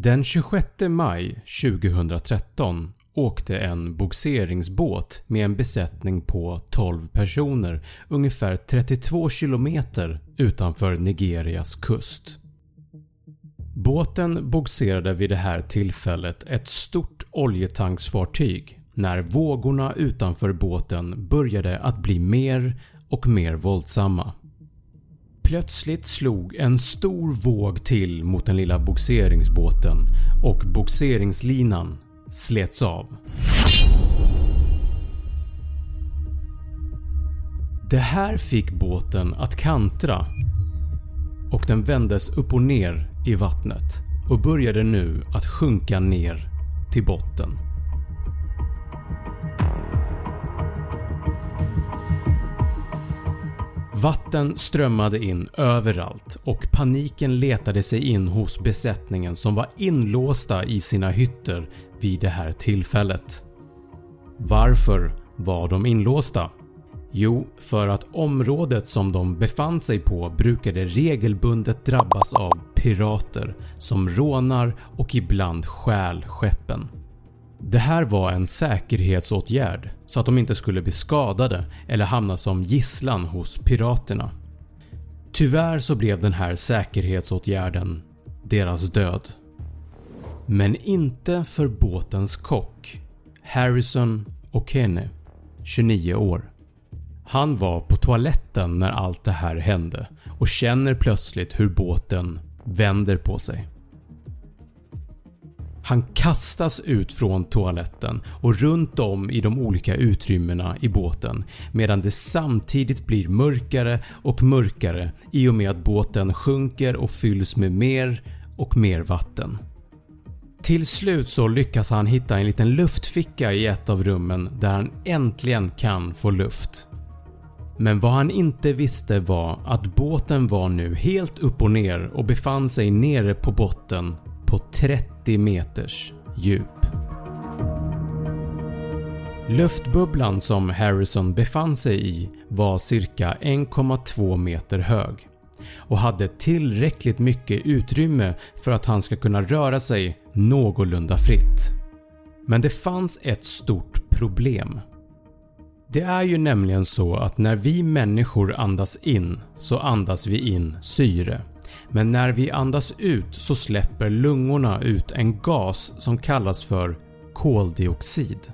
Den 26 maj 2013 åkte en bogseringsbåt med en besättning på 12 personer ungefär 32 km utanför Nigerias kust. Båten bogserade vid det här tillfället ett stort oljetanksfartyg när vågorna utanför båten började att bli mer och mer våldsamma. Plötsligt slog en stor våg till mot den lilla bogseringsbåten och bogseringslinan slets av. Det här fick båten att kantra och den vändes upp och ner i vattnet och började nu att sjunka ner till botten. Vatten strömmade in överallt och paniken letade sig in hos besättningen som var inlåsta i sina hytter vid det här tillfället. Varför var de inlåsta? Jo, för att området som de befann sig på brukade regelbundet drabbas av pirater som rånar och ibland stjäl skeppen. Det här var en säkerhetsåtgärd så att de inte skulle bli skadade eller hamna som gisslan hos piraterna. Tyvärr så blev den här säkerhetsåtgärden deras död. Men inte för båtens kock Harrison O'Kenny, 29 år. Han var på toaletten när allt det här hände och känner plötsligt hur båten vänder på sig. Han kastas ut från toaletten och runt om i de olika utrymmena i båten medan det samtidigt blir mörkare och mörkare i och med att båten sjunker och fylls med mer och mer vatten. Till slut så lyckas han hitta en liten luftficka i ett av rummen där han äntligen kan få luft. Men vad han inte visste var att båten var nu helt upp och ner och befann sig nere på botten på 30 meters djup. Luftbubblan som Harrison befann sig i var cirka 1,2 meter hög och hade tillräckligt mycket utrymme för att han ska kunna röra sig någorlunda fritt. Men det fanns ett stort problem. Det är ju nämligen så att när vi människor andas in så andas vi in syre men när vi andas ut så släpper lungorna ut en gas som kallas för koldioxid.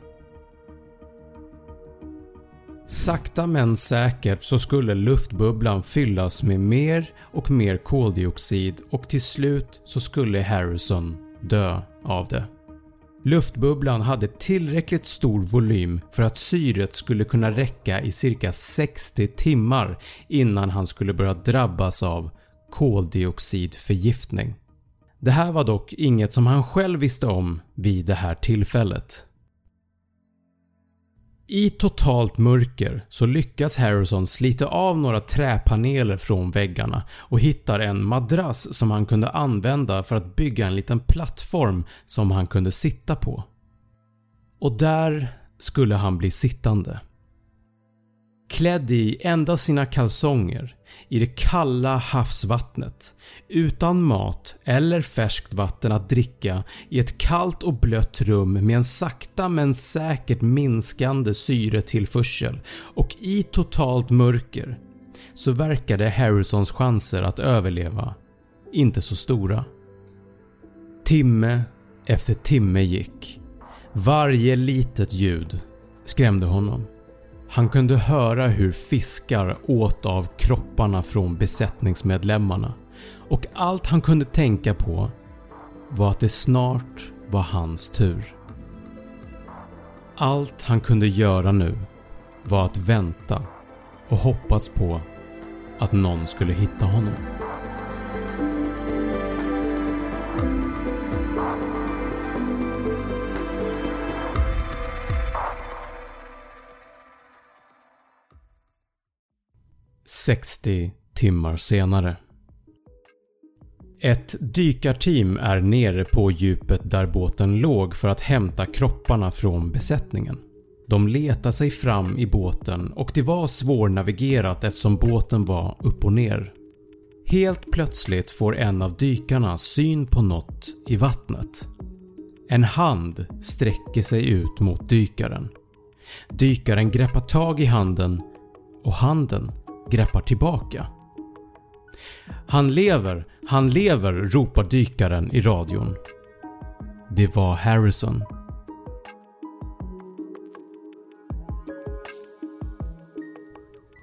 Sakta men säkert så skulle luftbubblan fyllas med mer och mer koldioxid och till slut så skulle Harrison dö av det. Luftbubblan hade tillräckligt stor volym för att syret skulle kunna räcka i cirka 60 timmar innan han skulle börja drabbas av koldioxidförgiftning. Det här var dock inget som han själv visste om vid det här tillfället. I totalt mörker så lyckas Harrison slita av några träpaneler från väggarna och hittar en madrass som han kunde använda för att bygga en liten plattform som han kunde sitta på. Och där skulle han bli sittande. Klädd i endast sina kalsonger i det kalla havsvattnet utan mat eller färskt vatten att dricka i ett kallt och blött rum med en sakta men säkert minskande syretillförsel och i totalt mörker så verkade Harrisons chanser att överleva inte så stora. Timme efter timme gick. Varje litet ljud skrämde honom. Han kunde höra hur fiskar åt av kropparna från besättningsmedlemmarna och allt han kunde tänka på var att det snart var hans tur. Allt han kunde göra nu var att vänta och hoppas på att någon skulle hitta honom. –60 timmar senare. Ett dykarteam är nere på djupet där båten låg för att hämta kropparna från besättningen. De letar sig fram i båten och det var svårnavigerat eftersom båten var upp och ner. Helt plötsligt får en av dykarna syn på något i vattnet. En hand sträcker sig ut mot dykaren. Dykaren greppar tag i handen och handen greppar tillbaka. “Han lever, han lever” ropar dykaren i radion. Det var Harrison.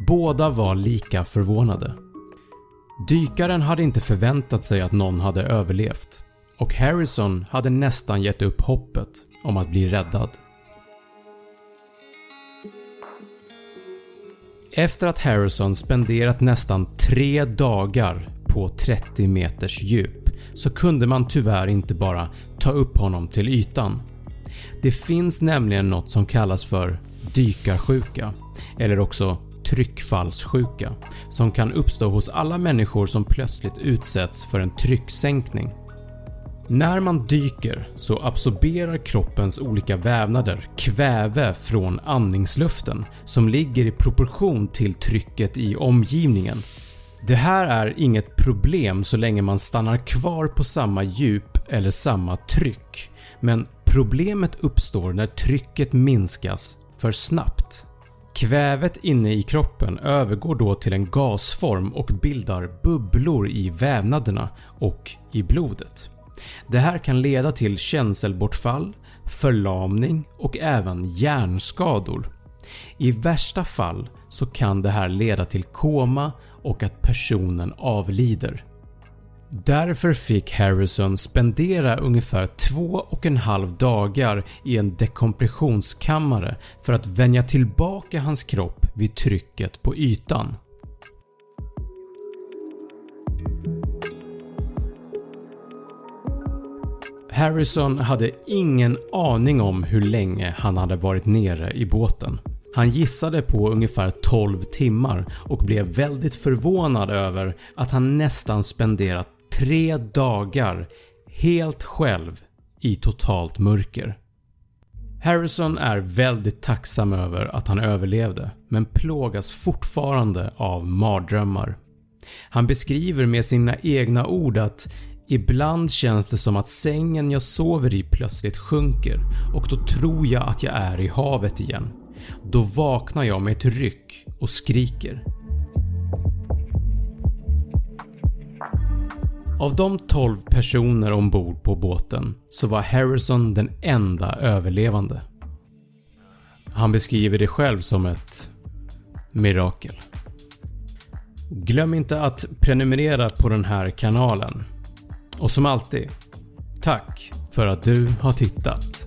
Båda var lika förvånade. Dykaren hade inte förväntat sig att någon hade överlevt och Harrison hade nästan gett upp hoppet om att bli räddad. Efter att Harrison spenderat nästan 3 dagar på 30 meters djup så kunde man tyvärr inte bara ta upp honom till ytan. Det finns nämligen något som kallas för dykarsjuka eller också tryckfallssjuka som kan uppstå hos alla människor som plötsligt utsätts för en trycksänkning. När man dyker så absorberar kroppens olika vävnader kväve från andningsluften som ligger i proportion till trycket i omgivningen. Det här är inget problem så länge man stannar kvar på samma djup eller samma tryck men problemet uppstår när trycket minskas för snabbt. Kvävet inne i kroppen övergår då till en gasform och bildar bubblor i vävnaderna och i blodet. Det här kan leda till känselbortfall, förlamning och även hjärnskador. I värsta fall så kan det här leda till koma och att personen avlider. Därför fick Harrison spendera ungefär två och en halv dagar i en dekompressionskammare för att vänja tillbaka hans kropp vid trycket på ytan. Harrison hade ingen aning om hur länge han hade varit nere i båten. Han gissade på ungefär 12 timmar och blev väldigt förvånad över att han nästan spenderat 3 dagar helt själv i totalt mörker. Harrison är väldigt tacksam över att han överlevde men plågas fortfarande av mardrömmar. Han beskriver med sina egna ord att “Ibland känns det som att sängen jag sover i plötsligt sjunker och då tror jag att jag är i havet igen. Då vaknar jag med ett ryck och skriker. Av de 12 personer ombord på båten så var Harrison den enda överlevande. Han beskriver det själv som ett mirakel. Glöm inte att prenumerera på den här kanalen. Och som alltid, tack för att du har tittat.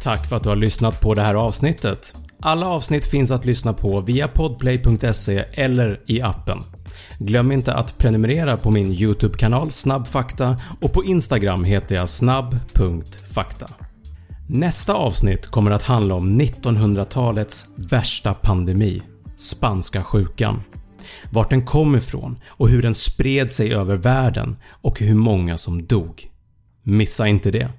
Tack för att du har lyssnat på det här avsnittet. Alla avsnitt finns att lyssna på via podplay.se eller i appen. Glöm inte att prenumerera på min YouTube-kanal Snabbfakta och på Instagram heter jag snabb.fakta. Nästa avsnitt kommer att handla om 1900-talets värsta pandemi, spanska sjukan. Vart den kom ifrån och hur den spred sig över världen och hur många som dog. Missa inte det!